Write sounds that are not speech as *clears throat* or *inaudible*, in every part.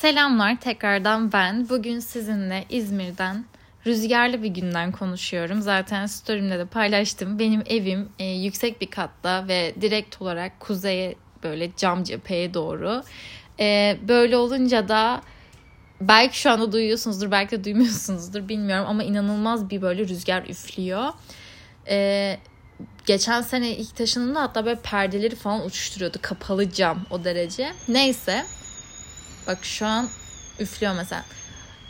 Selamlar tekrardan ben. Bugün sizinle İzmir'den rüzgarlı bir günden konuşuyorum. Zaten story'imde de paylaştım. Benim evim e, yüksek bir katta ve direkt olarak kuzeye böyle cam cepheye doğru. E, böyle olunca da belki şu anda duyuyorsunuzdur belki de duymuyorsunuzdur bilmiyorum ama inanılmaz bir böyle rüzgar üflüyor. E, geçen sene ilk taşınımda hatta böyle perdeleri falan uçuşturuyordu. Kapalı cam o derece. Neyse Bak şu an üflüyor mesela.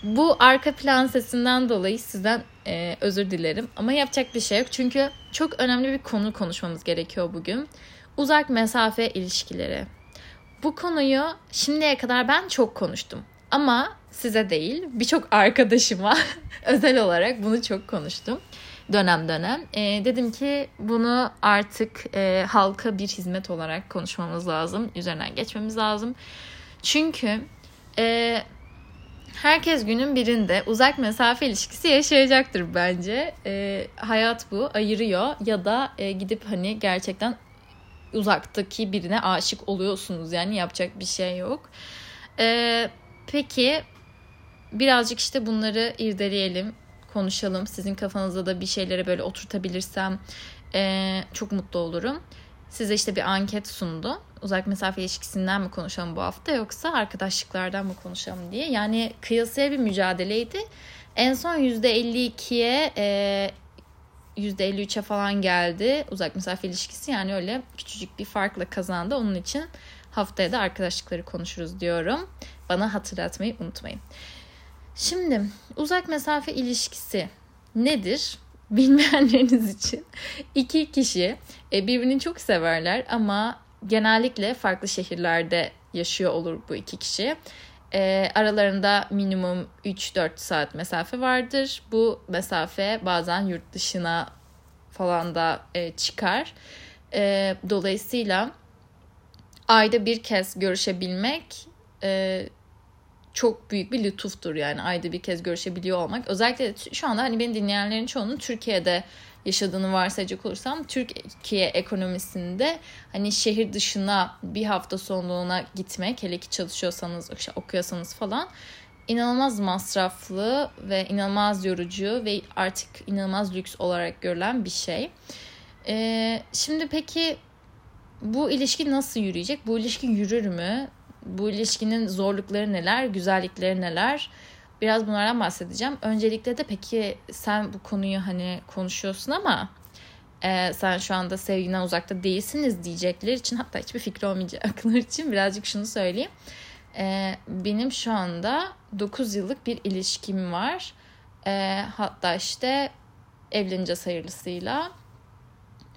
Bu arka plan sesinden dolayı sizden e, özür dilerim. Ama yapacak bir şey yok. Çünkü çok önemli bir konu konuşmamız gerekiyor bugün. Uzak mesafe ilişkileri. Bu konuyu şimdiye kadar ben çok konuştum. Ama size değil birçok arkadaşıma *laughs* özel olarak bunu çok konuştum dönem dönem. E, dedim ki bunu artık e, halka bir hizmet olarak konuşmamız lazım. Üzerinden geçmemiz lazım. Çünkü e, herkes günün birinde uzak mesafe ilişkisi yaşayacaktır bence. E, hayat bu ayırıyor ya da e, gidip hani gerçekten uzaktaki birine aşık oluyorsunuz yani yapacak bir şey yok. E, peki birazcık işte bunları irdeleyelim, konuşalım. Sizin kafanızda da bir şeylere böyle oturtabilirsem e, çok mutlu olurum size işte bir anket sundu. Uzak mesafe ilişkisinden mi konuşalım bu hafta yoksa arkadaşlıklardan mı konuşalım diye. Yani kıyasaya bir mücadeleydi. En son %52'ye e, %53'e falan geldi uzak mesafe ilişkisi. Yani öyle küçücük bir farkla kazandı. Onun için haftaya da arkadaşlıkları konuşuruz diyorum. Bana hatırlatmayı unutmayın. Şimdi uzak mesafe ilişkisi nedir? *laughs* bilmeyenleriniz için iki kişi e, birbirini çok severler ama genellikle farklı şehirlerde yaşıyor olur bu iki kişi. E, aralarında minimum 3-4 saat mesafe vardır. Bu mesafe bazen yurt dışına falan da e, çıkar. E, dolayısıyla ayda bir kez görüşebilmek e, çok büyük bir lütuftur yani ayda bir kez görüşebiliyor olmak. Özellikle şu anda hani beni dinleyenlerin çoğunun Türkiye'de yaşadığını varsayacak olursam Türkiye ekonomisinde hani şehir dışına bir hafta sonluğuna gitmek hele ki çalışıyorsanız okuyorsanız falan inanılmaz masraflı ve inanılmaz yorucu ve artık inanılmaz lüks olarak görülen bir şey. Ee, şimdi peki bu ilişki nasıl yürüyecek? Bu ilişki yürür mü? Bu ilişkinin zorlukları neler, güzellikleri neler? Biraz bunlardan bahsedeceğim. Öncelikle de peki sen bu konuyu hani konuşuyorsun ama e, sen şu anda sevginden uzakta değilsiniz diyecekler için hatta hiçbir fikri olmayacaklar için birazcık şunu söyleyeyim. E, benim şu anda 9 yıllık bir ilişkim var. E, hatta işte evleneceğiz hayırlısıyla.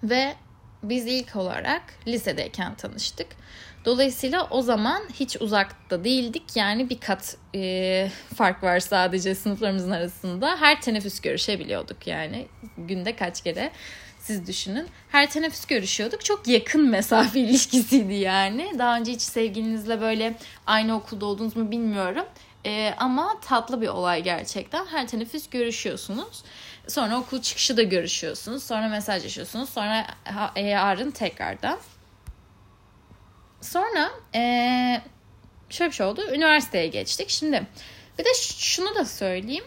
Ve biz ilk olarak lisedeyken tanıştık. Dolayısıyla o zaman hiç uzakta değildik. Yani bir kat e, fark var sadece sınıflarımızın arasında. Her teneffüs görüşebiliyorduk yani. Günde kaç kere siz düşünün. Her teneffüs görüşüyorduk. Çok yakın mesafe *laughs* ilişkisiydi yani. Daha önce hiç sevgilinizle böyle aynı okulda olduğunuz mu bilmiyorum. E, ama tatlı bir olay gerçekten. Her teneffüs görüşüyorsunuz. Sonra okul çıkışı da görüşüyorsunuz. Sonra mesajlaşıyorsunuz. Sonra yarın tekrardan. Sonra ee, şöyle bir şey oldu. Üniversiteye geçtik. Şimdi bir de şunu da söyleyeyim.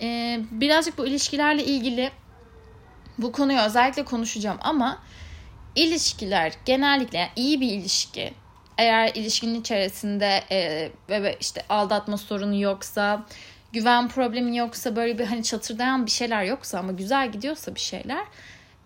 E, birazcık bu ilişkilerle ilgili bu konuyu özellikle konuşacağım ama ilişkiler genellikle yani iyi bir ilişki eğer ilişkinin içerisinde ve işte aldatma sorunu yoksa güven problemi yoksa böyle bir hani çatırdayan bir şeyler yoksa ama güzel gidiyorsa bir şeyler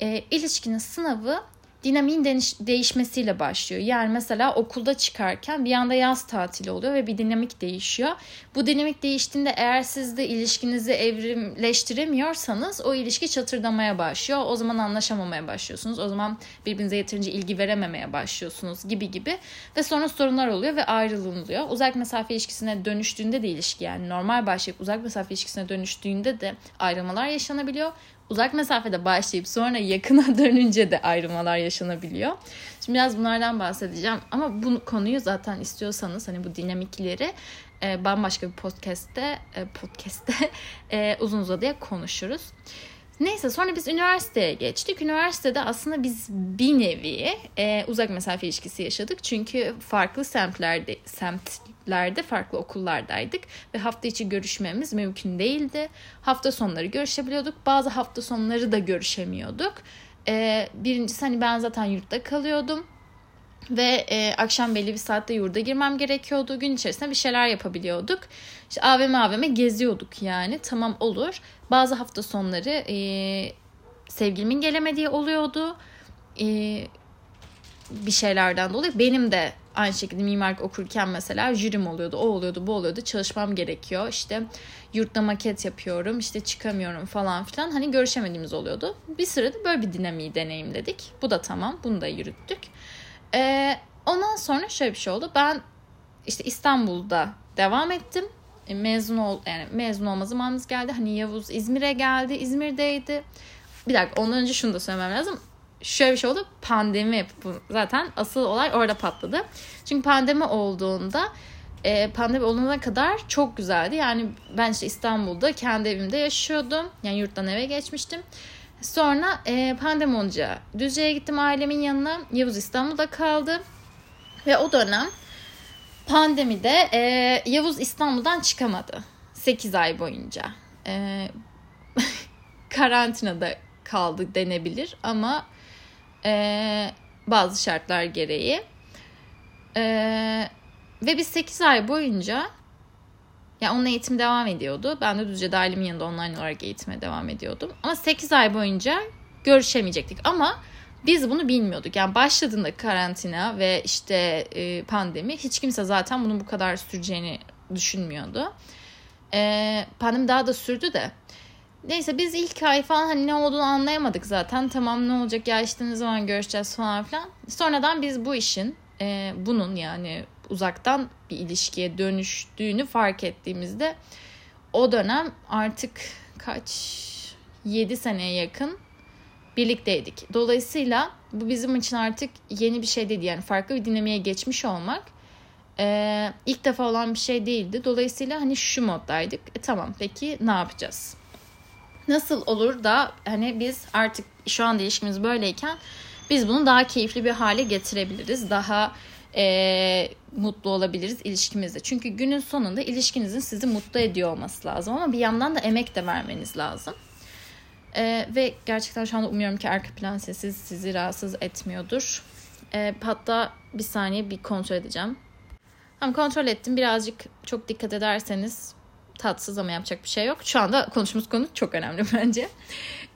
e, ilişkinin sınavı dinamiğin değişmesiyle başlıyor. Yani mesela okulda çıkarken bir anda yaz tatili oluyor ve bir dinamik değişiyor. Bu dinamik değiştiğinde eğer siz de ilişkinizi evrimleştiremiyorsanız o ilişki çatırdamaya başlıyor. O zaman anlaşamamaya başlıyorsunuz. O zaman birbirinize yeterince ilgi verememeye başlıyorsunuz gibi gibi. Ve sonra sorunlar oluyor ve ayrılınıyor. Uzak mesafe ilişkisine dönüştüğünde de ilişki yani normal başlayıp uzak mesafe ilişkisine dönüştüğünde de ayrılmalar yaşanabiliyor uzak mesafede başlayıp sonra yakına *laughs* dönünce de ayrılmalar yaşanabiliyor. Şimdi biraz bunlardan bahsedeceğim ama bu konuyu zaten istiyorsanız hani bu dinamikleri e, bambaşka bir podcast'te e, podcast'te *laughs* e, uzun uzadıya konuşuruz. Neyse sonra biz üniversiteye geçtik. Üniversitede aslında biz bir nevi e, uzak mesafe ilişkisi yaşadık. Çünkü farklı semtlerde, semtlerde farklı okullardaydık. Ve hafta içi görüşmemiz mümkün değildi. Hafta sonları görüşebiliyorduk. Bazı hafta sonları da görüşemiyorduk. E, birincisi hani ben zaten yurtta kalıyordum. Ve e, akşam belli bir saatte yurda girmem gerekiyordu. Gün içerisinde bir şeyler yapabiliyorduk. İşte AVM AVM geziyorduk yani. Tamam olur. Bazı hafta sonları e, sevgilimin gelemediği oluyordu. E, bir şeylerden dolayı. Benim de aynı şekilde mimarlık okurken mesela jürim oluyordu. O oluyordu, bu oluyordu. Çalışmam gerekiyor. İşte yurtta maket yapıyorum. işte çıkamıyorum falan filan. Hani görüşemediğimiz oluyordu. Bir sırada böyle bir dinamiği deneyimledik. Bu da tamam. Bunu da yürüttük. Ee, ondan sonra şöyle bir şey oldu. Ben işte İstanbul'da devam ettim. E, mezun ol yani mezun olma zamanımız geldi. Hani Yavuz İzmir'e geldi. İzmir'deydi. Bir dakika ondan önce şunu da söylemem lazım. Şöyle bir şey oldu. Pandemi zaten asıl olay orada patladı. Çünkü pandemi olduğunda e, pandemi olana kadar çok güzeldi. Yani ben işte İstanbul'da kendi evimde yaşıyordum. Yani yurttan eve geçmiştim. Sonra e, pandemi olunca Düzce'ye gittim ailemin yanına. Yavuz İstanbul'da kaldı. Ve o dönem pandemide e, Yavuz İstanbul'dan çıkamadı. 8 ay boyunca. E, *laughs* karantinada kaldı denebilir ama e, bazı şartlar gereği. E, ve biz 8 ay boyunca yani onun eğitimi devam ediyordu. Ben de Düzce Dalim'in yanında online olarak eğitime devam ediyordum. Ama 8 ay boyunca görüşemeyecektik. Ama biz bunu bilmiyorduk. Yani başladığında karantina ve işte e, pandemi hiç kimse zaten bunun bu kadar süreceğini düşünmüyordu. E, pandemi daha da sürdü de. Neyse biz ilk ay falan hani ne olduğunu anlayamadık zaten. Tamam ne olacak ya işte ne zaman görüşeceğiz falan filan. Sonradan biz bu işin e, bunun yani uzaktan bir ilişkiye dönüştüğünü fark ettiğimizde o dönem artık kaç 7 seneye yakın birlikteydik. Dolayısıyla bu bizim için artık yeni bir şey değil. Yani farklı bir dinamiğe geçmiş olmak e, ilk defa olan bir şey değildi. Dolayısıyla hani şu moddaydık. E, tamam peki ne yapacağız? Nasıl olur da hani biz artık şu anda ilişkimiz böyleyken biz bunu daha keyifli bir hale getirebiliriz. Daha e, mutlu olabiliriz ilişkimizde. Çünkü günün sonunda ilişkinizin sizi mutlu ediyor olması lazım ama bir yandan da emek de vermeniz lazım. E, ve gerçekten şu anda umuyorum ki arka plan sesi sizi rahatsız etmiyordur. E, hatta bir saniye bir kontrol edeceğim. Tamam kontrol ettim. Birazcık çok dikkat ederseniz tatsız ama yapacak bir şey yok. Şu anda konuştuğumuz konu çok önemli *laughs* bence.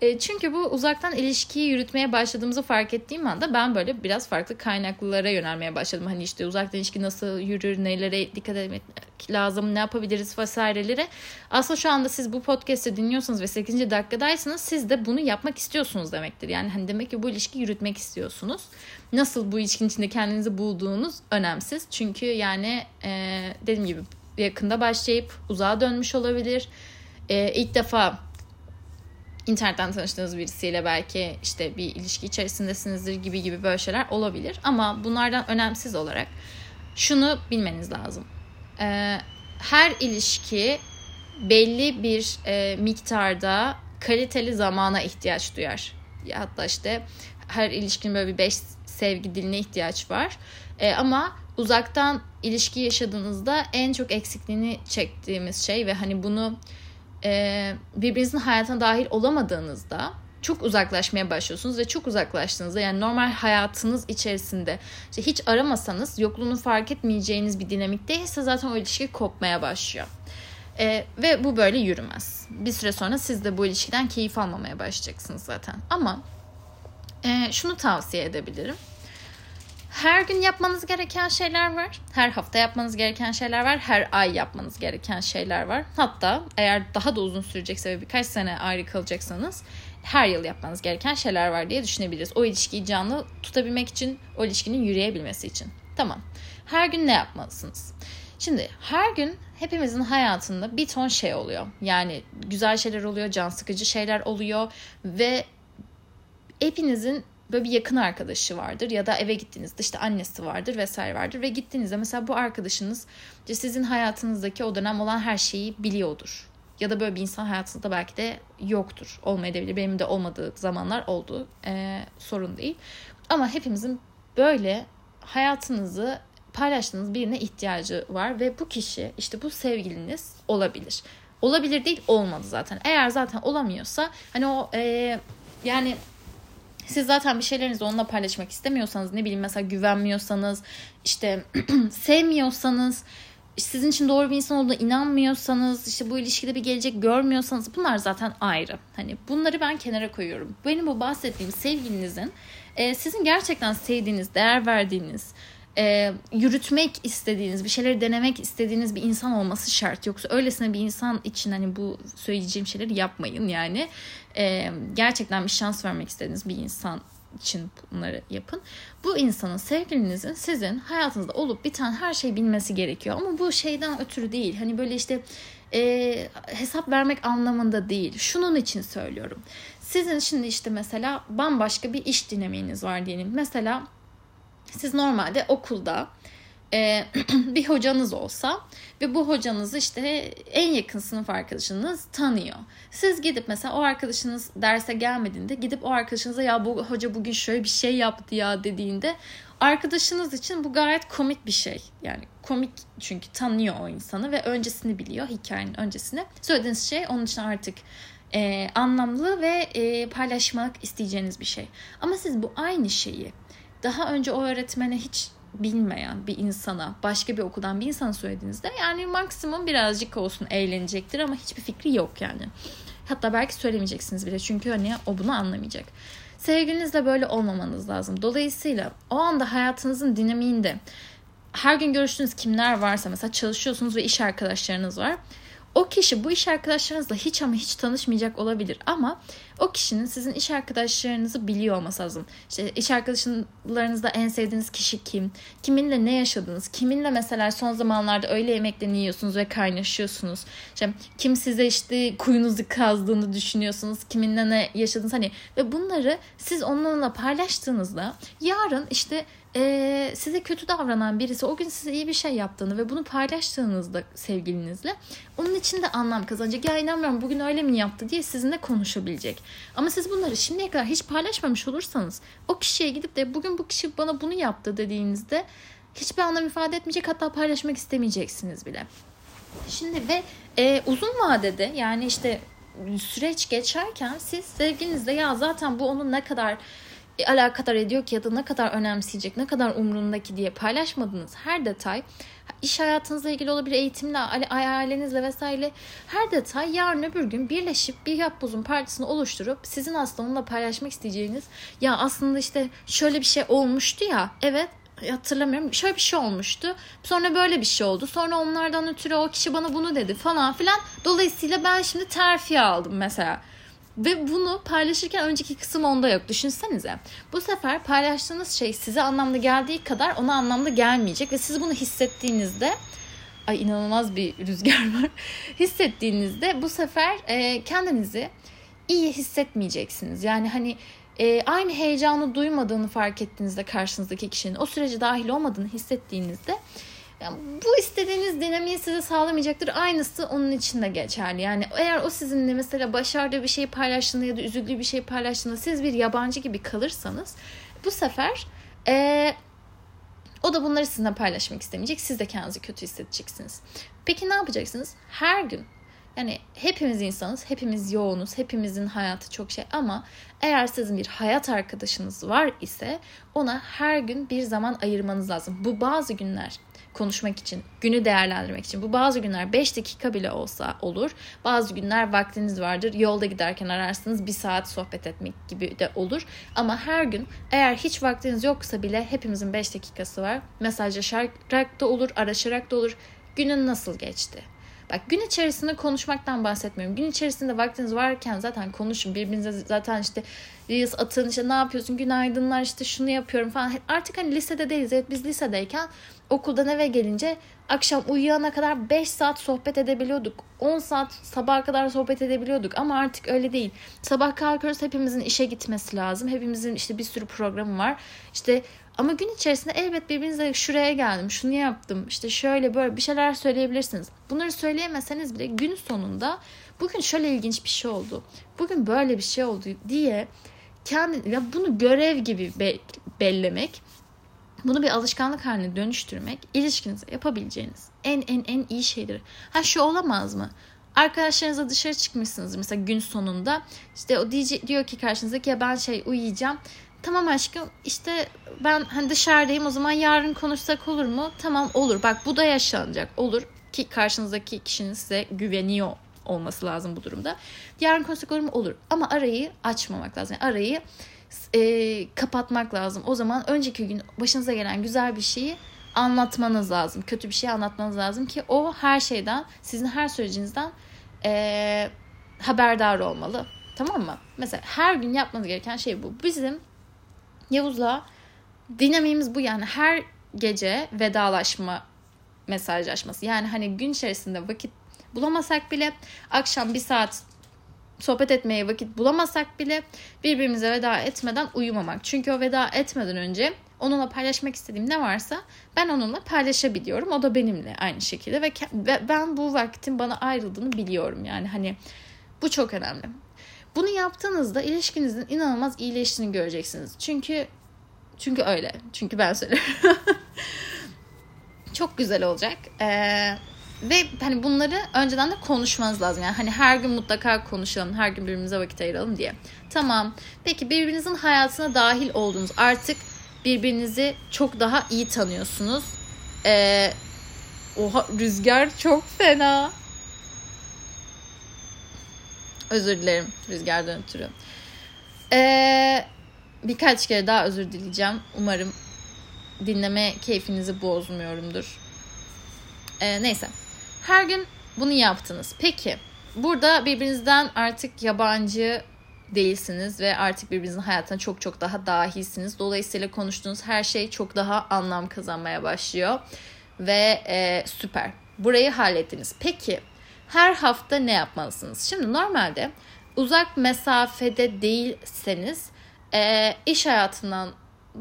E, çünkü bu uzaktan ilişkiyi yürütmeye başladığımızı fark ettiğim anda ben böyle biraz farklı kaynaklara yönelmeye başladım. Hani işte uzaktan ilişki nasıl yürür, nelere dikkat etmek lazım, ne yapabiliriz vesaireleri. Aslında şu anda siz bu podcast'i dinliyorsanız ve 8. dakikadaysanız siz de bunu yapmak istiyorsunuz demektir. Yani hani demek ki bu ilişki yürütmek istiyorsunuz. Nasıl bu ilişkinin içinde kendinizi bulduğunuz önemsiz. Çünkü yani e, dediğim gibi yakında başlayıp uzağa dönmüş olabilir. E, ilk defa internetten tanıştığınız birisiyle belki işte bir ilişki içerisindesinizdir gibi gibi böyle şeyler olabilir. Ama bunlardan önemsiz olarak şunu bilmeniz lazım. Ee, her ilişki belli bir e, miktarda kaliteli zamana ihtiyaç duyar. Ya hatta işte her ilişkinin böyle bir beş sevgi diline ihtiyaç var. E, ama uzaktan ilişki yaşadığınızda en çok eksikliğini çektiğimiz şey ve hani bunu e, birbirinizin hayatına dahil olamadığınızda çok uzaklaşmaya başlıyorsunuz ve çok uzaklaştığınızda yani normal hayatınız içerisinde işte hiç aramasanız yokluğunu fark etmeyeceğiniz bir dinamikteyse zaten o ilişki kopmaya başlıyor. E, ve bu böyle yürümez. Bir süre sonra siz de bu ilişkiden keyif almamaya başlayacaksınız zaten. Ama e, şunu tavsiye edebilirim. Her gün yapmanız gereken şeyler var. Her hafta yapmanız gereken şeyler var. Her ay yapmanız gereken şeyler var. Hatta eğer daha da uzun sürecekse ve birkaç sene ayrı kalacaksanız her yıl yapmanız gereken şeyler var diye düşünebiliriz. O ilişkiyi canlı tutabilmek için, o ilişkinin yürüyebilmesi için. Tamam. Her gün ne yapmalısınız? Şimdi her gün hepimizin hayatında bir ton şey oluyor. Yani güzel şeyler oluyor, can sıkıcı şeyler oluyor ve hepinizin böyle bir yakın arkadaşı vardır ya da eve gittiğinizde işte annesi vardır vesaire vardır ve gittiğinizde mesela bu arkadaşınız işte sizin hayatınızdaki o dönem olan her şeyi biliyordur. Ya da böyle bir insan hayatınızda belki de yoktur. Olmayabilir. Benim de olmadığı zamanlar oldu. Ee, sorun değil. Ama hepimizin böyle hayatınızı paylaştığınız birine ihtiyacı var ve bu kişi işte bu sevgiliniz olabilir. Olabilir değil olmadı zaten. Eğer zaten olamıyorsa hani o e, yani siz zaten bir şeylerinizi onunla paylaşmak istemiyorsanız ne bileyim mesela güvenmiyorsanız işte *clears throat* sevmiyorsanız sizin için doğru bir insan olduğuna inanmıyorsanız işte bu ilişkide bir gelecek görmüyorsanız bunlar zaten ayrı. Hani bunları ben kenara koyuyorum. Benim bu bahsettiğim sevgilinizin sizin gerçekten sevdiğiniz, değer verdiğiniz, e, yürütmek istediğiniz, bir şeyleri denemek istediğiniz bir insan olması şart. Yoksa öylesine bir insan için hani bu söyleyeceğim şeyleri yapmayın yani. E, gerçekten bir şans vermek istediğiniz bir insan için bunları yapın. Bu insanın, sevgilinizin sizin hayatınızda olup biten her şeyi bilmesi gerekiyor. Ama bu şeyden ötürü değil. Hani böyle işte e, hesap vermek anlamında değil. Şunun için söylüyorum. Sizin şimdi işte mesela bambaşka bir iş dinamiğiniz var diyelim. Mesela siz normalde okulda e, *clears throat* bir hocanız olsa ve bu hocanızı işte en yakın sınıf arkadaşınız tanıyor. Siz gidip mesela o arkadaşınız derse gelmediğinde gidip o arkadaşınıza ya bu hoca bugün şöyle bir şey yaptı ya dediğinde arkadaşınız için bu gayet komik bir şey. Yani komik çünkü tanıyor o insanı ve öncesini biliyor hikayenin öncesini. Söylediğiniz şey onun için artık e, anlamlı ve e, paylaşmak isteyeceğiniz bir şey. Ama siz bu aynı şeyi daha önce o öğretmene hiç bilmeyen bir insana, başka bir okuldan bir insana söylediğinizde yani maksimum birazcık olsun eğlenecektir ama hiçbir fikri yok yani. Hatta belki söylemeyeceksiniz bile çünkü hani o bunu anlamayacak. Sevgilinizle böyle olmamanız lazım. Dolayısıyla o anda hayatınızın dinamiğinde her gün görüştüğünüz kimler varsa mesela çalışıyorsunuz ve iş arkadaşlarınız var. O kişi bu iş arkadaşlarınızla hiç ama hiç tanışmayacak olabilir ama o kişinin sizin iş arkadaşlarınızı biliyor olması lazım. İşte iş arkadaşlarınızda en sevdiğiniz kişi kim? Kiminle ne yaşadınız? Kiminle mesela son zamanlarda öyle yemeklerini yiyorsunuz ve kaynaşıyorsunuz? İşte kim size işte kuyunuzu kazdığını düşünüyorsunuz? Kiminle ne yaşadınız? Hani ve bunları siz onunla paylaştığınızda yarın işte e, size kötü davranan birisi o gün size iyi bir şey yaptığını ve bunu paylaştığınızda sevgilinizle onun için de anlam kazanacak. Ya inanmıyorum bugün öyle mi yaptı diye sizinle konuşabilecek. Ama siz bunları şimdiye kadar hiç paylaşmamış olursanız o kişiye gidip de bugün bu kişi bana bunu yaptı dediğinizde hiçbir anlam ifade etmeyecek hatta paylaşmak istemeyeceksiniz bile. Şimdi ve e, uzun vadede yani işte süreç geçerken siz sevgilinizle ya zaten bu onun ne kadar alakadar ediyor ki ya da ne kadar önemseyecek, ne kadar umrundaki diye paylaşmadığınız her detay iş hayatınızla ilgili olabilir, eğitimle, ailenizle vesaire her detay yarın öbür gün birleşip bir yapbozun partisini oluşturup sizin aslında onunla paylaşmak isteyeceğiniz ya aslında işte şöyle bir şey olmuştu ya evet hatırlamıyorum. Şöyle bir şey olmuştu. Sonra böyle bir şey oldu. Sonra onlardan ötürü o kişi bana bunu dedi falan filan. Dolayısıyla ben şimdi terfi aldım mesela. Ve bunu paylaşırken önceki kısım onda yok. Düşünsenize. Bu sefer paylaştığınız şey size anlamlı geldiği kadar ona anlamlı gelmeyecek. Ve siz bunu hissettiğinizde ay inanılmaz bir rüzgar var. *laughs* hissettiğinizde bu sefer e, kendinizi iyi hissetmeyeceksiniz. Yani hani e, aynı heyecanı duymadığını fark ettiğinizde karşınızdaki kişinin o sürece dahil olmadığını hissettiğinizde yani bu istediğiniz dinamiği size sağlamayacaktır. Aynısı onun için de geçerli. Yani eğer o sizinle mesela başardığı bir şey paylaştığında ya da üzüldüğü bir şey paylaştığında siz bir yabancı gibi kalırsanız bu sefer ee, o da bunları sizinle paylaşmak istemeyecek. Siz de kendinizi kötü hissedeceksiniz. Peki ne yapacaksınız? Her gün yani hepimiz insanız, hepimiz yoğunuz, hepimizin hayatı çok şey ama eğer sizin bir hayat arkadaşınız var ise ona her gün bir zaman ayırmanız lazım. Bu bazı günler konuşmak için, günü değerlendirmek için. Bu bazı günler 5 dakika bile olsa olur. Bazı günler vaktiniz vardır. Yolda giderken ararsınız bir saat sohbet etmek gibi de olur. Ama her gün eğer hiç vaktiniz yoksa bile hepimizin 5 dakikası var. Mesajlaşarak da olur, araşarak da olur. Günün nasıl geçti? Bak gün içerisinde konuşmaktan bahsetmiyorum. Gün içerisinde vaktiniz varken zaten konuşun. Birbirinize zaten işte Reels atın işte ne yapıyorsun günaydınlar işte şunu yapıyorum falan. Artık hani lisede değiliz. Evet biz lisedeyken okuldan eve gelince akşam uyuyana kadar 5 saat sohbet edebiliyorduk. 10 saat sabaha kadar sohbet edebiliyorduk ama artık öyle değil. Sabah kalkıyoruz hepimizin işe gitmesi lazım. Hepimizin işte bir sürü programı var. İşte ama gün içerisinde elbet birbirinize şuraya geldim, şunu yaptım, işte şöyle böyle bir şeyler söyleyebilirsiniz. Bunları söyleyemeseniz bile gün sonunda bugün şöyle ilginç bir şey oldu. Bugün böyle bir şey oldu diye kendi ya bunu görev gibi be, bellemek bunu bir alışkanlık haline dönüştürmek ilişkinize yapabileceğiniz en en en iyi şeydir. Ha şu olamaz mı? Arkadaşlarınızla dışarı çıkmışsınız mesela gün sonunda. İşte o DJ diyor ki karşınızdaki ya ben şey uyuyacağım. Tamam aşkım işte ben hani dışarıdayım o zaman yarın konuşsak olur mu? Tamam olur. Bak bu da yaşanacak. Olur ki karşınızdaki kişinin size güveniyor olması lazım bu durumda. Yarın konuşsak olur mu? Olur. Ama arayı açmamak lazım. Yani arayı e, kapatmak lazım. O zaman önceki gün başınıza gelen güzel bir şeyi anlatmanız lazım. Kötü bir şey anlatmanız lazım ki o her şeyden, sizin her sürecinizden e, haberdar olmalı. Tamam mı? Mesela her gün yapmanız gereken şey bu. Bizim Yavuz'la dinamiğimiz bu yani her gece vedalaşma mesajlaşması. Yani hani gün içerisinde vakit bulamasak bile akşam bir saat sohbet etmeye vakit bulamasak bile birbirimize veda etmeden uyumamak. Çünkü o veda etmeden önce onunla paylaşmak istediğim ne varsa ben onunla paylaşabiliyorum. O da benimle aynı şekilde ve, ben bu vaktin bana ayrıldığını biliyorum. Yani hani bu çok önemli. Bunu yaptığınızda ilişkinizin inanılmaz iyileştiğini göreceksiniz. Çünkü çünkü öyle. Çünkü ben söylüyorum. *laughs* çok güzel olacak. Ee, ve hani bunları önceden de konuşmanız lazım. Yani hani her gün mutlaka konuşalım, her gün birbirimize vakit ayıralım diye. Tamam. Peki birbirinizin hayatına dahil olduğunuz artık birbirinizi çok daha iyi tanıyorsunuz. Ee, oha rüzgar çok fena. Özür dilerim rüzgardan ötürü. Ee, birkaç kere daha özür dileyeceğim. Umarım dinleme keyfinizi bozmuyorumdur. Ee, neyse. Her gün bunu yaptınız. Peki burada birbirinizden artık yabancı değilsiniz ve artık birbirinizin hayatına çok çok daha dahilsiniz. Dolayısıyla konuştuğunuz her şey çok daha anlam kazanmaya başlıyor ve e, süper. Burayı hallettiniz. Peki her hafta ne yapmalısınız? Şimdi normalde uzak mesafede değilseniz e, iş hayatından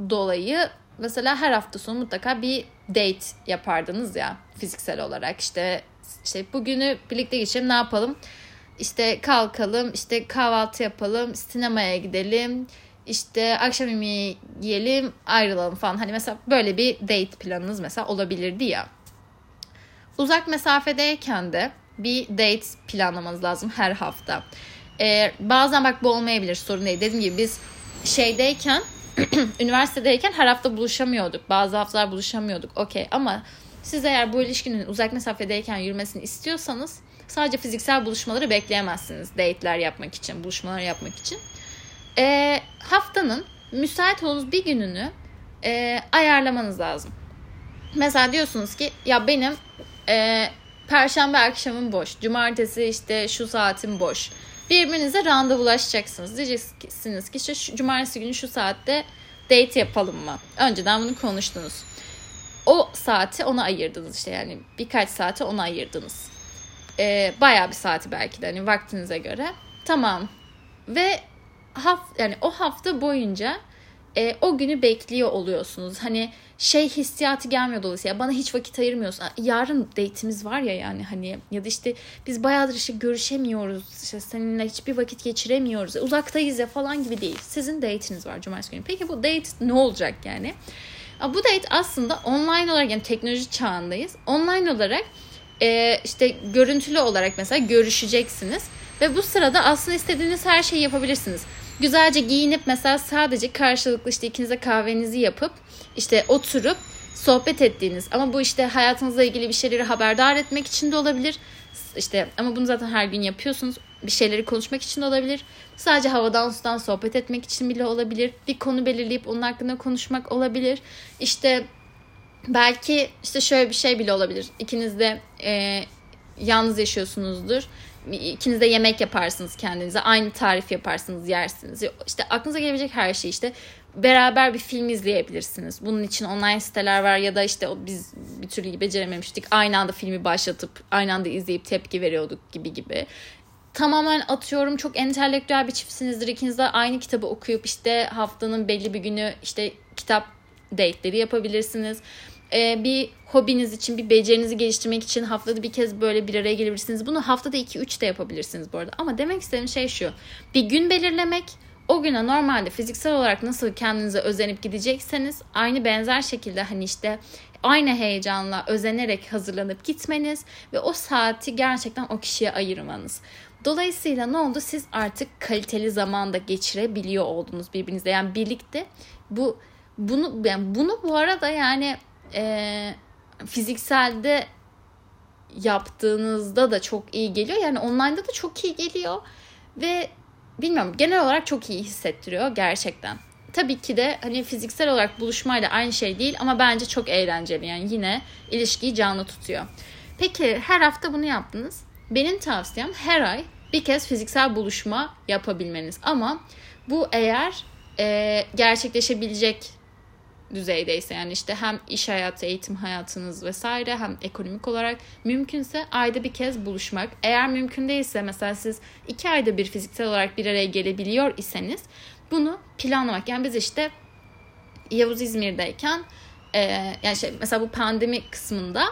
dolayı mesela her hafta sonu mutlaka bir date yapardınız ya fiziksel olarak işte işte bugünü birlikte geçelim ne yapalım? İşte kalkalım, işte kahvaltı yapalım, sinemaya gidelim, işte akşam yemeği yiyelim, ayrılalım falan. Hani mesela böyle bir date planınız mesela olabilirdi ya. Uzak mesafedeyken de bir date planlamanız lazım her hafta. Ee, bazen bak bu olmayabilir sorun değil. Dediğim gibi biz şeydeyken *clears throat* üniversitedeyken her hafta buluşamıyorduk. Bazı haftalar buluşamıyorduk. Okey ama siz eğer bu ilişkinin uzak mesafedeyken yürümesini istiyorsanız sadece fiziksel buluşmaları bekleyemezsiniz. Date'ler yapmak için, buluşmalar yapmak için. E, haftanın müsait olduğunuz bir gününü e, ayarlamanız lazım. Mesela diyorsunuz ki ya benim e, perşembe akşamım boş. Cumartesi işte şu saatim boş. Birbirinize randevulaşacaksınız. Diyeceksiniz ki işte şu, cumartesi günü şu saatte date yapalım mı? Önceden bunu konuştunuz o saati ona ayırdınız işte yani birkaç saate ona ayırdınız. Ee, bayağı bir saati belki de hani vaktinize göre. Tamam. Ve haf yani o hafta boyunca e, o günü bekliyor oluyorsunuz. Hani şey hissiyatı gelmiyor dolayısıyla bana hiç vakit ayırmıyorsun. Yarın date'imiz var ya yani hani ya da işte biz bayağıdır işte görüşemiyoruz. İşte seninle hiçbir vakit geçiremiyoruz. Uzaktayız ya falan gibi değil. Sizin date'iniz var cumartesi günü. Peki bu date ne olacak yani? Bu date aslında online olarak yani teknoloji çağındayız. Online olarak e, işte görüntülü olarak mesela görüşeceksiniz. Ve bu sırada aslında istediğiniz her şeyi yapabilirsiniz. Güzelce giyinip mesela sadece karşılıklı işte ikinize kahvenizi yapıp işte oturup sohbet ettiğiniz ama bu işte hayatınızla ilgili bir şeyleri haberdar etmek için de olabilir. İşte ama bunu zaten her gün yapıyorsunuz. Bir şeyleri konuşmak için de olabilir. Sadece havadan sudan sohbet etmek için bile olabilir. Bir konu belirleyip onun hakkında konuşmak olabilir. İşte belki işte şöyle bir şey bile olabilir. İkiniz de e, yalnız yaşıyorsunuzdur. İkiniz de yemek yaparsınız kendinize. Aynı tarif yaparsınız, yersiniz. İşte aklınıza gelebilecek her şey işte. beraber bir film izleyebilirsiniz. Bunun için online siteler var ya da işte biz bir türlü becerememiştik. Aynı anda filmi başlatıp aynı anda izleyip tepki veriyorduk gibi gibi. Tamamen atıyorum çok entelektüel bir çiftsinizdir. İkiniz de aynı kitabı okuyup işte haftanın belli bir günü işte kitap date'leri yapabilirsiniz. Ee, bir hobiniz için, bir becerinizi geliştirmek için haftada bir kez böyle bir araya gelebilirsiniz. Bunu haftada 2-3 de yapabilirsiniz bu arada. Ama demek istediğim şey şu. Bir gün belirlemek, o güne normalde fiziksel olarak nasıl kendinize özenip gidecekseniz aynı benzer şekilde hani işte aynı heyecanla özenerek hazırlanıp gitmeniz ve o saati gerçekten o kişiye ayırmanız. Dolayısıyla ne oldu? Siz artık kaliteli zamanda geçirebiliyor oldunuz birbirinizle. Yani birlikte bu bunu yani bunu bu arada yani e, fizikselde yaptığınızda da çok iyi geliyor. Yani online'da da çok iyi geliyor ve bilmiyorum genel olarak çok iyi hissettiriyor gerçekten. Tabii ki de hani fiziksel olarak buluşmayla aynı şey değil ama bence çok eğlenceli. Yani yine ilişkiyi canlı tutuyor. Peki her hafta bunu yaptınız. Benim tavsiyem her ay bir kez fiziksel buluşma yapabilmeniz. Ama bu eğer e, gerçekleşebilecek düzeydeyse yani işte hem iş hayatı, eğitim hayatınız vesaire hem ekonomik olarak mümkünse ayda bir kez buluşmak. Eğer mümkün değilse mesela siz iki ayda bir fiziksel olarak bir araya gelebiliyor iseniz bunu planlamak. Yani biz işte Yavuz İzmir'deyken e, yani şey mesela bu pandemi kısmında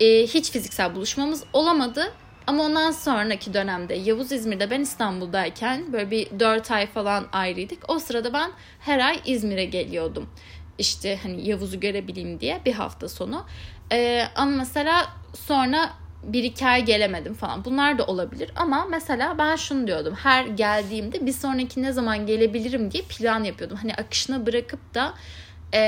e, hiç fiziksel buluşmamız olamadı. Ama ondan sonraki dönemde Yavuz İzmir'de ben İstanbul'dayken böyle bir 4 ay falan ayrıydık. O sırada ben her ay İzmir'e geliyordum işte hani Yavuz'u görebileyim diye bir hafta sonu. Ee, ama mesela sonra bir iki ay gelemedim falan. Bunlar da olabilir ama mesela ben şunu diyordum. Her geldiğimde bir sonraki ne zaman gelebilirim diye plan yapıyordum. Hani akışına bırakıp da e,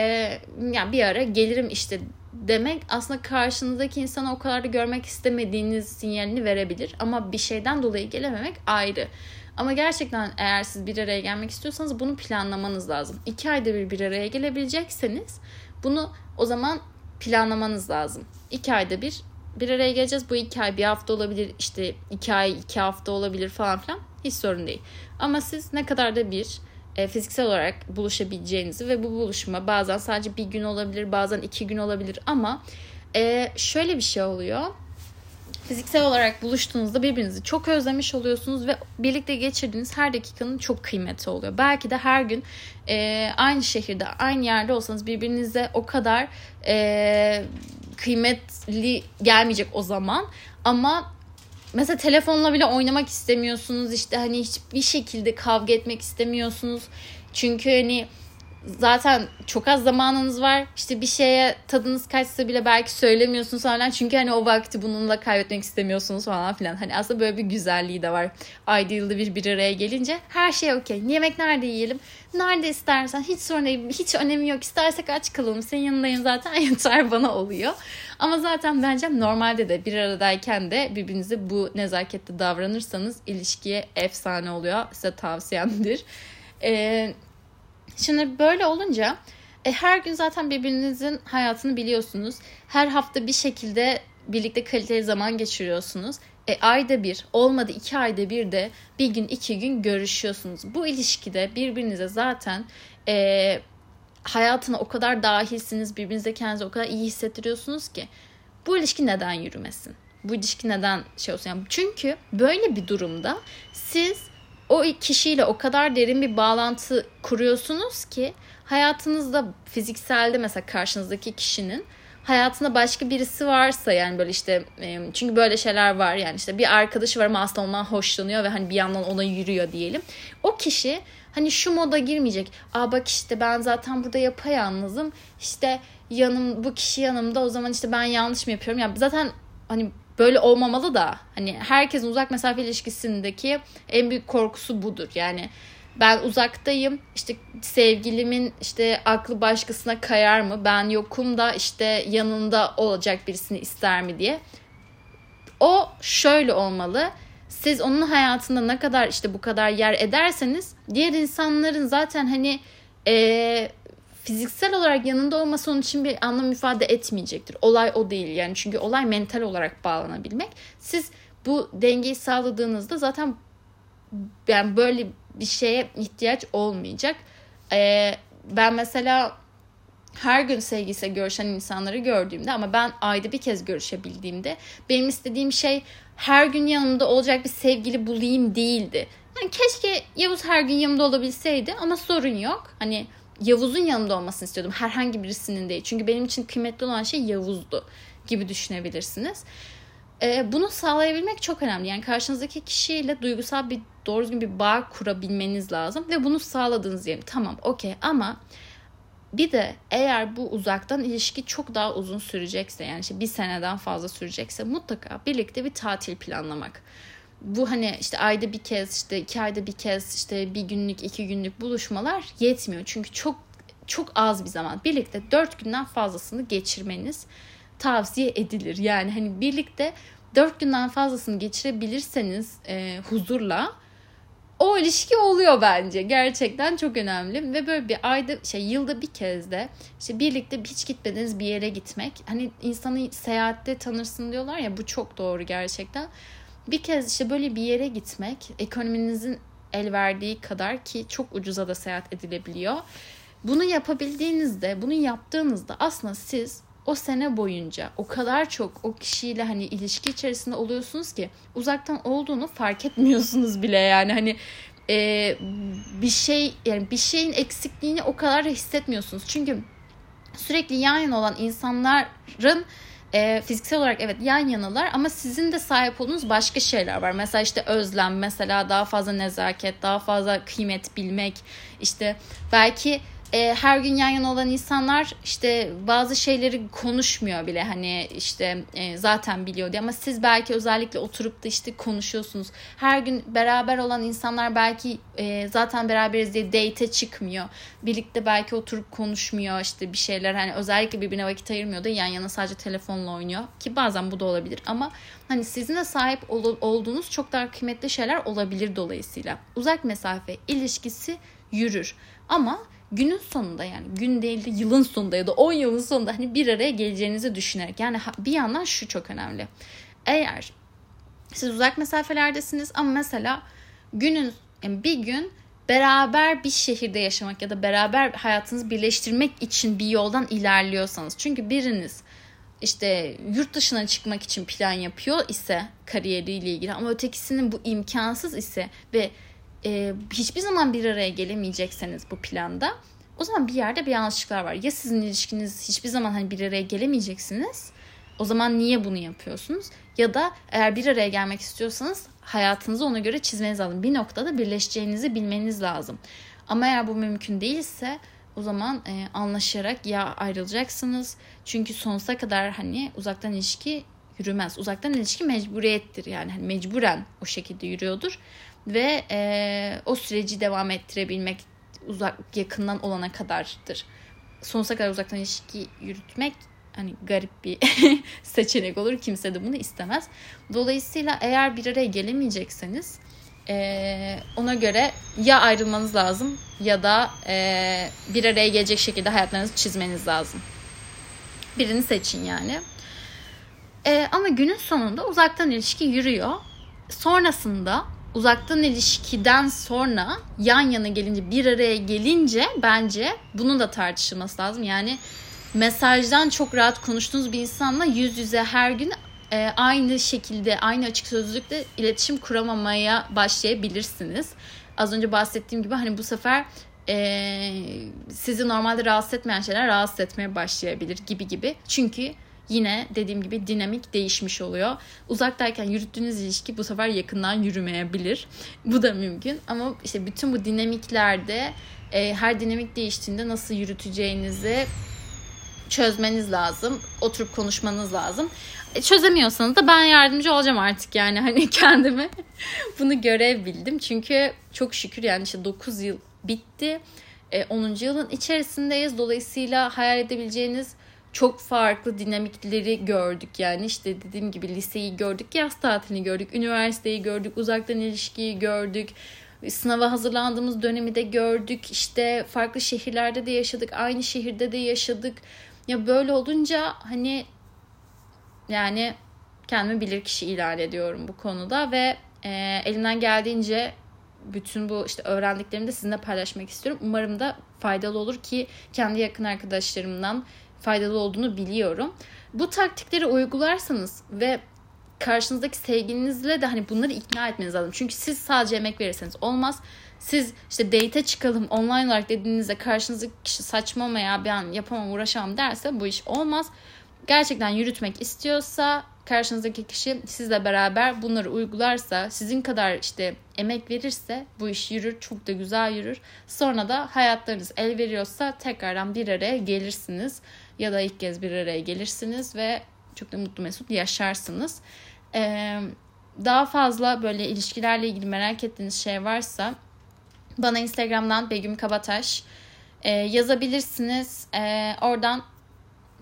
yani bir ara gelirim işte demek aslında karşınızdaki insanı o kadar da görmek istemediğiniz sinyalini verebilir. Ama bir şeyden dolayı gelememek ayrı. Ama gerçekten eğer siz bir araya gelmek istiyorsanız bunu planlamanız lazım. İki ayda bir bir araya gelebilecekseniz bunu o zaman planlamanız lazım. İki ayda bir bir araya geleceğiz. Bu iki ay bir hafta olabilir işte iki ay iki hafta olabilir falan filan hiç sorun değil. Ama siz ne kadar da bir e, fiziksel olarak buluşabileceğinizi ve bu buluşma bazen sadece bir gün olabilir bazen iki gün olabilir ama e, şöyle bir şey oluyor fiziksel olarak buluştuğunuzda birbirinizi çok özlemiş oluyorsunuz ve birlikte geçirdiğiniz her dakikanın çok kıymeti oluyor. Belki de her gün e, aynı şehirde, aynı yerde olsanız birbirinize o kadar e, kıymetli gelmeyecek o zaman ama mesela telefonla bile oynamak istemiyorsunuz işte hani hiçbir şekilde kavga etmek istemiyorsunuz çünkü hani zaten çok az zamanınız var. İşte bir şeye tadınız kaçsa bile belki söylemiyorsunuz falan. Çünkü hani o vakti bununla kaybetmek istemiyorsunuz falan filan. Hani aslında böyle bir güzelliği de var. Ayda yılda bir bir araya gelince her şey okey. Yemek nerede yiyelim? Nerede istersen hiç sorun değil. Hiç önemi yok. İstersek aç kalalım. Senin yanındayım zaten *laughs* yeter bana oluyor. Ama zaten bence normalde de bir aradayken de birbirinize bu nezakette davranırsanız ilişkiye efsane oluyor. Size tavsiyemdir. Eee Şimdi böyle olunca e, her gün zaten birbirinizin hayatını biliyorsunuz. Her hafta bir şekilde birlikte kaliteli zaman geçiriyorsunuz. E, ayda bir, olmadı iki ayda bir de bir gün iki gün görüşüyorsunuz. Bu ilişkide birbirinize zaten e, hayatına o kadar dahilsiniz, birbirinize kendinizi o kadar iyi hissettiriyorsunuz ki bu ilişki neden yürümesin? Bu ilişki neden şey olsun? Yani çünkü böyle bir durumda siz o kişiyle o kadar derin bir bağlantı kuruyorsunuz ki hayatınızda fizikselde mesela karşınızdaki kişinin hayatında başka birisi varsa yani böyle işte çünkü böyle şeyler var yani işte bir arkadaşı var ama aslında ondan hoşlanıyor ve hani bir yandan ona yürüyor diyelim. O kişi hani şu moda girmeyecek. Aa bak işte ben zaten burada yapayalnızım. İşte yanım bu kişi yanımda o zaman işte ben yanlış mı yapıyorum? Yani zaten hani böyle olmamalı da hani herkesin uzak mesafe ilişkisindeki en büyük korkusu budur. Yani ben uzaktayım işte sevgilimin işte aklı başkasına kayar mı ben yokum da işte yanında olacak birisini ister mi diye. O şöyle olmalı. Siz onun hayatında ne kadar işte bu kadar yer ederseniz diğer insanların zaten hani ee, fiziksel olarak yanında olması onun için bir anlam ifade etmeyecektir. Olay o değil yani çünkü olay mental olarak bağlanabilmek. Siz bu dengeyi sağladığınızda zaten yani böyle bir şeye ihtiyaç olmayacak. Ee, ben mesela her gün sevgilisiyle görüşen insanları gördüğümde ama ben ayda bir kez görüşebildiğimde benim istediğim şey her gün yanımda olacak bir sevgili bulayım değildi. Yani keşke Yavuz her gün yanımda olabilseydi ama sorun yok. Hani Yavuz'un yanımda olmasını istiyordum. Herhangi birisinin değil. Çünkü benim için kıymetli olan şey Yavuz'du gibi düşünebilirsiniz. Ee, bunu sağlayabilmek çok önemli. Yani karşınızdaki kişiyle duygusal bir doğru düzgün bir bağ kurabilmeniz lazım. Ve bunu sağladığınız diyelim. Tamam okey ama bir de eğer bu uzaktan ilişki çok daha uzun sürecekse yani işte bir seneden fazla sürecekse mutlaka birlikte bir tatil planlamak. Bu hani işte ayda bir kez işte iki ayda bir kez işte bir günlük iki günlük buluşmalar yetmiyor. Çünkü çok çok az bir zaman. Birlikte dört günden fazlasını geçirmeniz tavsiye edilir. Yani hani birlikte dört günden fazlasını geçirebilirseniz e, huzurla o ilişki oluyor bence. Gerçekten çok önemli ve böyle bir ayda şey yılda bir kez de işte birlikte hiç gitmediğiniz bir yere gitmek. Hani insanı seyahatte tanırsın diyorlar ya bu çok doğru gerçekten. Bir kez işte böyle bir yere gitmek ekonominizin el verdiği kadar ki çok ucuza da seyahat edilebiliyor. Bunu yapabildiğinizde, bunu yaptığınızda aslında siz o sene boyunca o kadar çok o kişiyle hani ilişki içerisinde oluyorsunuz ki uzaktan olduğunu fark etmiyorsunuz bile yani hani e, bir şey yani bir şeyin eksikliğini o kadar hissetmiyorsunuz çünkü sürekli yan yana olan insanların e, fiziksel olarak evet yan yanalar ama sizin de sahip olduğunuz başka şeyler var. Mesela işte özlem, mesela daha fazla nezaket, daha fazla kıymet bilmek, işte belki e, her gün yan yana olan insanlar işte bazı şeyleri konuşmuyor bile hani işte e, zaten biliyor diye ama siz belki özellikle oturup da işte konuşuyorsunuz. Her gün beraber olan insanlar belki e, zaten beraberiz diye date çıkmıyor. Birlikte belki oturup konuşmuyor işte bir şeyler hani özellikle birbirine vakit ayırmıyor da yan yana sadece telefonla oynuyor ki bazen bu da olabilir ama hani sizin de sahip ol- olduğunuz çok daha kıymetli şeyler olabilir dolayısıyla. Uzak mesafe ilişkisi yürür ama günün sonunda yani gün değil de yılın sonunda ya da 10 yılın sonunda hani bir araya geleceğinizi düşünerek yani bir yandan şu çok önemli. Eğer siz uzak mesafelerdesiniz ama mesela günün yani bir gün beraber bir şehirde yaşamak ya da beraber hayatınızı birleştirmek için bir yoldan ilerliyorsanız çünkü biriniz işte yurt dışına çıkmak için plan yapıyor ise kariyeriyle ilgili ama ötekisinin bu imkansız ise ve e, hiçbir zaman bir araya gelemeyecekseniz bu planda o zaman bir yerde bir yanlışlıklar var. Ya sizin ilişkiniz hiçbir zaman hani bir araya gelemeyeceksiniz. O zaman niye bunu yapıyorsunuz? Ya da eğer bir araya gelmek istiyorsanız hayatınızı ona göre çizmeniz lazım. Bir noktada birleşeceğinizi bilmeniz lazım. Ama eğer bu mümkün değilse o zaman e, anlaşarak ya ayrılacaksınız. Çünkü sonsuza kadar hani uzaktan ilişki yürümez. Uzaktan ilişki mecburiyettir yani hani mecburen o şekilde yürüyordur ve e, o süreci devam ettirebilmek uzak yakından olana kadardır. Sonsuza kadar uzaktan ilişki yürütmek hani garip bir *laughs* seçenek olur. Kimse de bunu istemez. Dolayısıyla eğer bir araya gelemeyecekseniz e, ona göre ya ayrılmanız lazım ya da e, bir araya gelecek şekilde hayatlarınızı çizmeniz lazım. Birini seçin yani. E, ama günün sonunda uzaktan ilişki yürüyor. Sonrasında uzaktan ilişkiden sonra yan yana gelince bir araya gelince bence bunun da tartışılması lazım. Yani mesajdan çok rahat konuştuğunuz bir insanla yüz yüze her gün e, aynı şekilde aynı açık sözlükle iletişim kuramamaya başlayabilirsiniz. Az önce bahsettiğim gibi hani bu sefer e, sizi normalde rahatsız etmeyen şeyler rahatsız etmeye başlayabilir gibi gibi. Çünkü yine dediğim gibi dinamik değişmiş oluyor. Uzaktayken yürüttüğünüz ilişki bu sefer yakından yürümeyebilir. Bu da mümkün ama işte bütün bu dinamiklerde e, her dinamik değiştiğinde nasıl yürüteceğinizi çözmeniz lazım. Oturup konuşmanız lazım. E, çözemiyorsanız da ben yardımcı olacağım artık yani *laughs* hani kendime *laughs* bunu görebildim. Çünkü çok şükür yani işte 9 yıl bitti. E, 10. yılın içerisindeyiz. Dolayısıyla hayal edebileceğiniz çok farklı dinamikleri gördük yani işte dediğim gibi liseyi gördük, yaz tatilini gördük, üniversiteyi gördük, uzaktan ilişkiyi gördük, sınava hazırlandığımız dönemi de gördük, işte farklı şehirlerde de yaşadık, aynı şehirde de yaşadık. Ya böyle olunca hani yani kendimi bilir kişi ilan ediyorum bu konuda ve e, elimden geldiğince bütün bu işte öğrendiklerimi de sizinle paylaşmak istiyorum. Umarım da faydalı olur ki kendi yakın arkadaşlarımdan faydalı olduğunu biliyorum. Bu taktikleri uygularsanız ve karşınızdaki sevgilinizle de hani bunları ikna etmeniz lazım. Çünkü siz sadece emek verirseniz olmaz. Siz işte date çıkalım online olarak dediğinizde karşınızdaki kişi saçma ya ben yapamam uğraşamam derse bu iş olmaz. Gerçekten yürütmek istiyorsa karşınızdaki kişi sizle beraber bunları uygularsa, sizin kadar işte emek verirse bu iş yürür, çok da güzel yürür. Sonra da hayatlarınız el veriyorsa tekrardan bir araya gelirsiniz ya da ilk kez bir araya gelirsiniz ve çok da mutlu mesut yaşarsınız. Ee, daha fazla böyle ilişkilerle ilgili merak ettiğiniz şey varsa bana Instagram'dan Begüm Kabataş e, yazabilirsiniz. E, oradan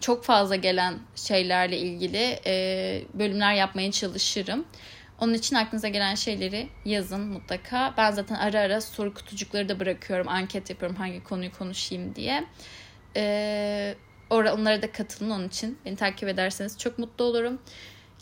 çok fazla gelen şeylerle ilgili e, bölümler yapmaya çalışırım. Onun için aklınıza gelen şeyleri yazın mutlaka. Ben zaten ara ara soru kutucukları da bırakıyorum. Anket yapıyorum hangi konuyu konuşayım diye. Ee, onlara da katılın onun için. Beni takip ederseniz çok mutlu olurum.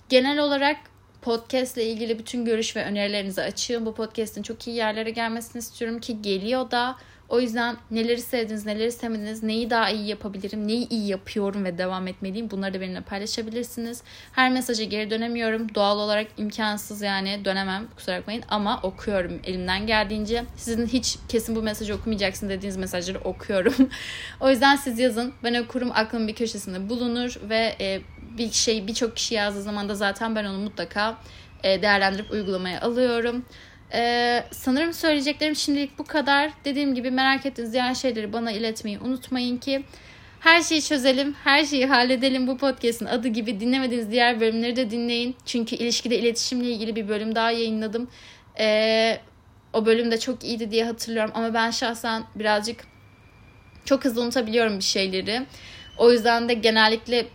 Genel olarak podcast ile ilgili bütün görüş ve önerilerinizi açığım. Bu podcast'in çok iyi yerlere gelmesini istiyorum ki geliyor da. O yüzden neleri sevdiniz, neleri sevmediniz, neyi daha iyi yapabilirim, neyi iyi yapıyorum ve devam etmeliyim bunları da benimle paylaşabilirsiniz. Her mesaja geri dönemiyorum. Doğal olarak imkansız yani dönemem kusura bakmayın ama okuyorum elimden geldiğince. Sizin hiç kesin bu mesajı okumayacaksın dediğiniz mesajları okuyorum. *laughs* o yüzden siz yazın. Ben okurum aklımın bir köşesinde bulunur ve e, bir şey birçok kişi yazdığı zaman da zaten ben onu mutlaka e, değerlendirip uygulamaya alıyorum. Ee, sanırım söyleyeceklerim şimdilik bu kadar. Dediğim gibi merak ettiğiniz diğer şeyleri bana iletmeyi unutmayın ki her şeyi çözelim, her şeyi halledelim. Bu podcast'in adı gibi dinlemediğiniz diğer bölümleri de dinleyin. Çünkü ilişkide iletişimle ilgili bir bölüm daha yayınladım. Ee, o bölüm de çok iyiydi diye hatırlıyorum ama ben şahsen birazcık çok hızlı unutabiliyorum bir şeyleri. O yüzden de genellikle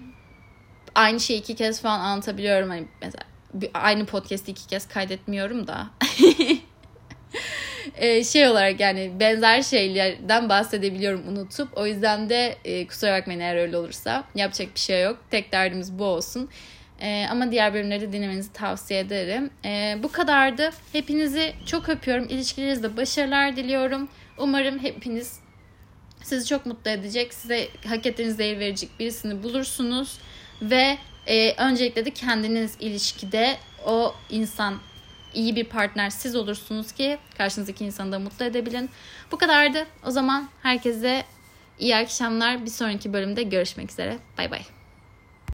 aynı şeyi iki kez falan anlatabiliyorum. Hani mesela aynı podcast'i iki kez kaydetmiyorum da. *laughs* e, şey olarak yani benzer şeylerden bahsedebiliyorum unutup. O yüzden de e, kusura bakmayın eğer öyle olursa. Yapacak bir şey yok. Tek derdimiz bu olsun. E, ama diğer bölümleri dinlemenizi tavsiye ederim. E, bu kadardı. Hepinizi çok öpüyorum. İlişkilerinizde başarılar diliyorum. Umarım hepiniz sizi çok mutlu edecek, size hak ettiğiniz değer verecek birisini bulursunuz ve e, öncelikle de kendiniz ilişkide o insan iyi bir partner siz olursunuz ki karşınızdaki insanı da mutlu edebilin. Bu kadardı. O zaman herkese iyi akşamlar. Bir sonraki bölümde görüşmek üzere. Bay bay.